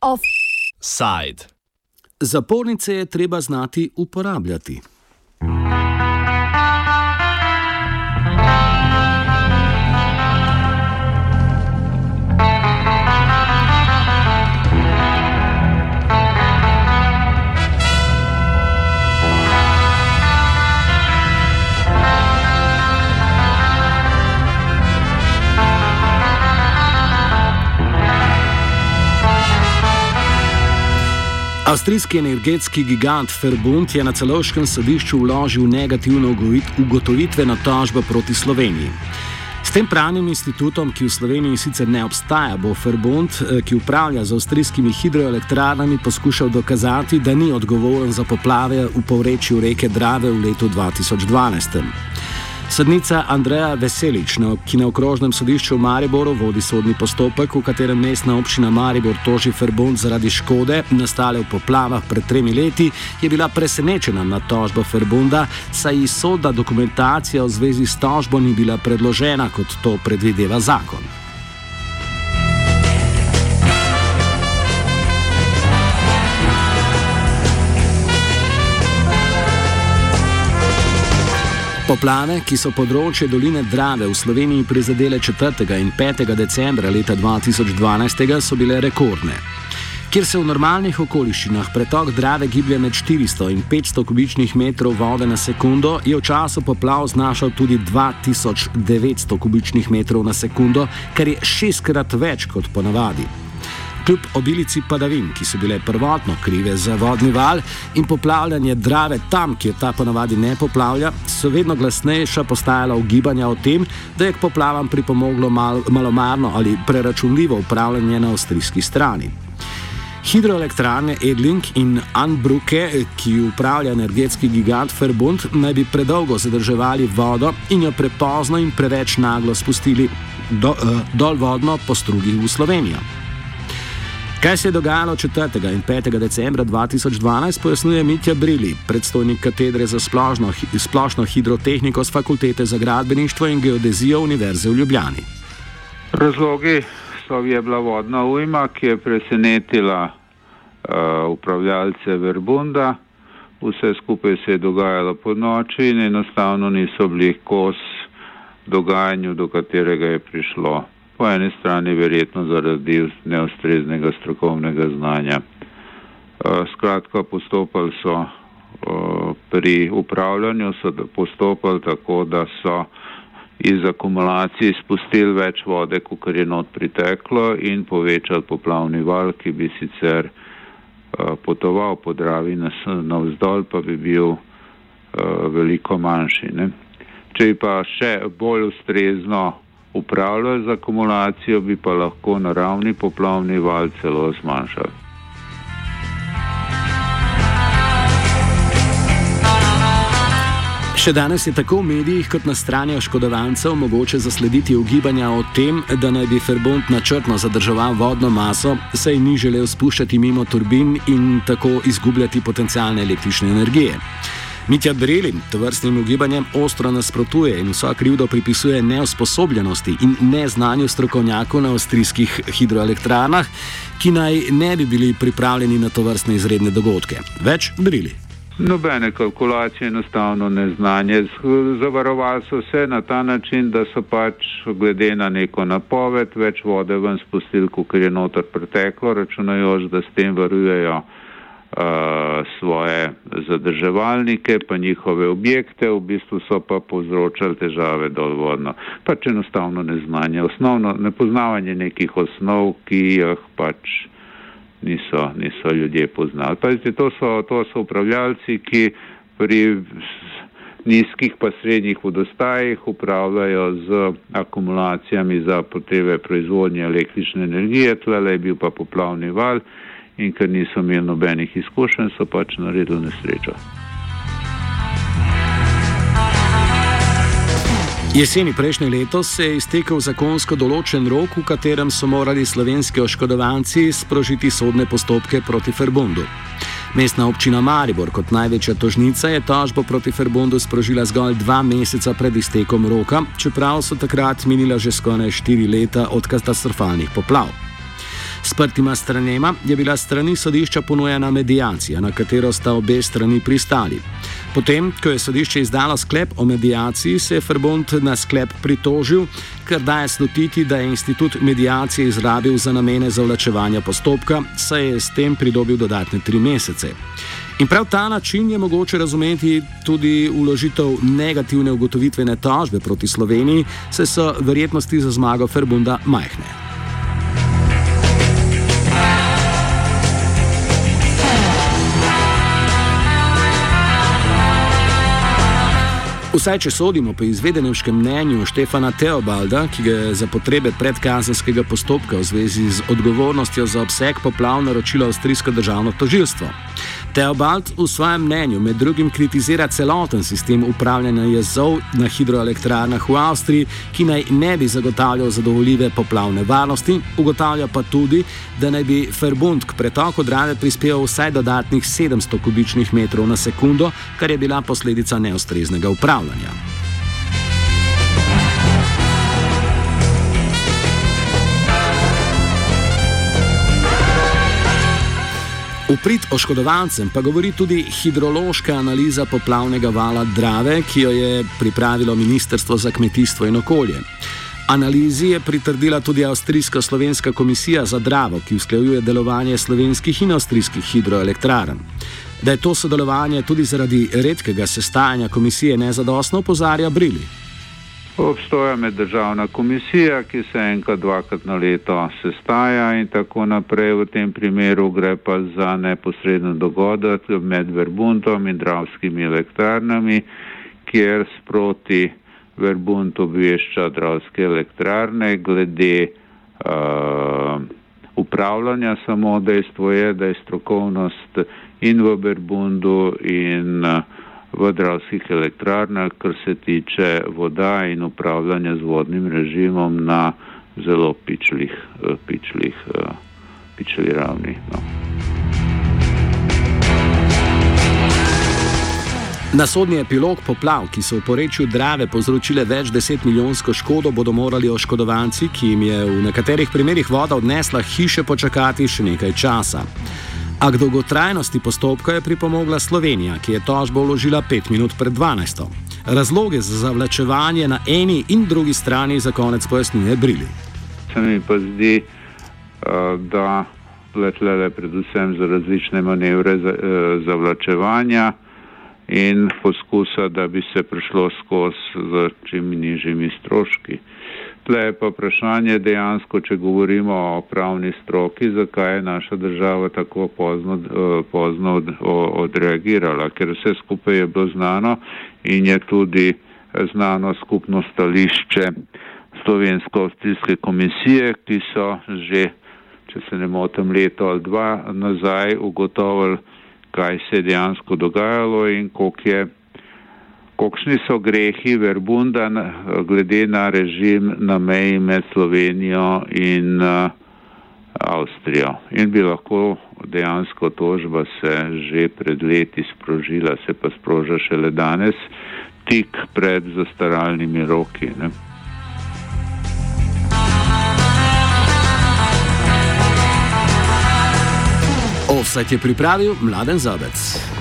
Offside. Zapornice je treba znati uporabljati. Avstrijski energetski gigant Verbund je na celoškem sodišču vložil negativno ugotovitveno tožbo proti Sloveniji. S tem pravnim institutom, ki v Sloveniji sicer ne obstaja, bo Verbund, eh, ki upravlja z avstrijskimi hidroelektrarnami, poskušal dokazati, da ni odgovoren za poplave v povrečju reke Drave v letu 2012. Sodnica Andreja Veselič, ki na okrožnem sodišču v Mariboru vodi sodni postopek, v katerem mestna občina Maribor toži Ferbund zaradi škode, nastale v poplavah pred tremi leti, je bila presenečena nad tožbo Ferbunda, saj ji sodna dokumentacija v zvezi s tožbo ni bila predložena, kot to predvideva zakon. Poplave, ki so področje doline Drave v Sloveniji prizadele 4. in 5. decembra leta 2012, so bile rekordne. Kjer se v normalnih okoliščinah pretok Drave giblje med 400 in 500 kubičnih metrov vode na sekundo, je v času poplav znašal tudi 2900 kubičnih metrov na sekundo, kar je šestkrat več kot ponavadi. Kljub obilici padavin, ki so bile prvotno krive za vodni val in poplavljanje Drave tam, kjer ta ponavadi ne poplavlja, so vedno glasnejša postajala ugibanja o tem, da je k poplavam pripomoglo mal, malomarno ali preračunljivo upravljanje na avstrijski strani. Hidroelektrarne Edling in Anbruke, ki upravlja energetski gigant Verbund, naj bi predolgo zadrževali vodo in jo prepozno in preveč naglo spustili do, uh, dol vodno po strugi v Slovenijo. Kaj se je dogajalo 4. in 5. decembra 2012, pojasnjuje Mitja Brili, predstojnik katedre za splošno, splošno hidrotehniko z Fakultete za gradbeništvo in geodezijo Univerze v Ljubljani. Razlogi so je bila vodna ujma, ki je presenetila uh, upravljalce Verbunda. Vse skupaj se je dogajalo po noči in enostavno niso bili kos dogajanju, do katerega je prišlo po eni strani verjetno zaradi neustreznega strokovnega znanja. Eh, skratka, postopali so eh, pri upravljanju, so postopali tako, da so iz akumulacij spustili več vode, kot je not priteklo in povečali poplavni val, ki bi sicer eh, potoval po Dravi navzdol, pa bi bil veliko manjši. Ne? Če pa še bolj ustrezno upravljali z akumulacijo, bi pa lahko naravni poplavni val celo zmanjšali. Še danes je tako v medijih kot na strani oškodovancev mogoče zaslediti ugibanja o tem, da naj bi Ferbont načrtno zadrževal vodno maso, saj ni želel spuščati mimo turbin in tako izgubljati potencijalne električne energije. Mitja Brelin to vrstnim ugibanjem ostro nasprotuje in vsa krivda pripisuje neusposobljenosti in neznanju strokovnjakov na avstrijskih hidroelektrarnah, ki naj ne bi bili pripravljeni na to vrstne izredne dogodke. Več Brili. Nobene kalkulacije, enostavno neznanje. Zavarovali so se na ta način, da so pač glede na neko napoved več vode ven spustili, kot je notor preteklo, računajoč, da s tem varujejo svoje zadrževalnike, pa njihove objekte, v bistvu so pa povzročali težave dolvodno. Pač enostavno neznanje, osnovno nepoznavanje nekih osnov, ki jih pač niso, niso ljudje poznali. Pazite, to so, to so upravljalci, ki pri nizkih pa srednjih vodostajih upravljajo z akumulacijami za potrebe proizvodnje električne energije, tle je bil pa poplavni val in ker niso imeli nobenih izkušenj, so pač naredili nesrečo. Jeseni prejšnje leto se je iztekel zakonsko določen rok, v katerem so morali slovenski oškodovanci sprožiti sodne postopke proti Ferbundu. Mestna občina Maribor kot največja tožnica je tožbo proti Ferbundu sprožila zgolj dva meseca pred iztekom roka, čeprav so takrat minila že skoraj štiri leta od katastrofalnih poplav. Sprtima stranema je bila strani sodišča ponujena medijacija, na katero sta obe strani pristali. Potem, ko je sodišče izdalo sklep o medijaciji, se je Ferbond na sklep pritožil, ker daje slutiti, da je institut medijacije izrabil za namene zavlačevanja postopka, saj je s tem pridobil dodatne tri mesece. In prav ta način je mogoče razumeti tudi uložitev negativne ugotovitvene tožbe proti Sloveniji, saj so verjetnosti za zmago Ferbunda majhne. Vsaj če sodimo po izvedenem mnenju Štefana Teobalda, ki ga je za potrebe predkazanskega postopka v zvezi z odgovornostjo za obseg poplav naročilo avstrijsko državno tožilstvo. Teobald v svojem mnenju med drugim kritizira celoten sistem upravljanja jezov na hidroelektrarnah v Avstriji, ki naj ne bi zagotavljal zadovoljive poplavne varnosti, ugotavlja pa tudi, da naj bi Ferbund k pretoku Drave prispeval vsaj dodatnih 700 kubičnih metrov na sekundo, kar je bila posledica neustreznega upravljanja. V prid oškodovancem pa govori tudi hidrološka analiza poplavnega vala Drave, ki jo je pripravilo Ministrstvo za kmetijstvo in okolje. Analizi je pritrdila tudi Avstrijsko-Slovenska komisija za Dravo, ki usklajuje delovanje slovenskih in avstrijskih hidroelektrarn. Da je to sodelovanje tudi zaradi redkega sestajanja komisije nezadostno, opozarja Brili. Obstoja meddržavna komisija, ki se enkrat, dvakrat na leto sestaja in tako naprej. V tem primeru gre pa za neposreden dogodek med Verbuntom in dravskimi elektrarnami, kjer sproti Verbunt obvešča dravske elektrarne glede uh, upravljanja. Samo dejstvo je, da je strokovnost in v Verbundu in uh, v dravskih elektrarnah, kar se tiče voda in upravljanja z vodnim režimom na zelo pičlih, eh, pičlih, eh, pičlih ravni. No. Na sodni epilog poplav, ki so v porečju Drave povzročile več deset milijonsko škodo, bodo morali oškodovanci, ki jim je v nekaterih primerjih voda odnesla hiše, počakati še nekaj časa. A k dolgotrajnosti postopka je pripomogla Slovenija, ki je tožbo vložila pet minut pred 12. Razloge za zavlačevanje na eni in drugi strani za konec pojasnjuje Brili. Se mi pa zdi, da letlele predvsem za različne manevre e, zavlačevanja in poskusa, da bi se prišlo skozi z čim nižjimi stroški. Tle je pa vprašanje dejansko, če govorimo o pravni stroki, zakaj je naša država tako pozno, eh, pozno od, odreagirala, ker vse skupaj je bilo znano in je tudi znano skupno stališče Slovensko-Avstrijske komisije, ki so že, če se ne motim, leto ali dva nazaj ugotovili, kaj se je dejansko dogajalo in koliko je Kokšni so grehi Verbunda glede na režim na meji med Slovenijo in uh, Avstrijo? In bi lahko dejansko tožba se že pred leti sprožila, se pa sproža šele danes, tik pred zastaralnimi roki. Ne? Offset je pripravil Mladen Zabec.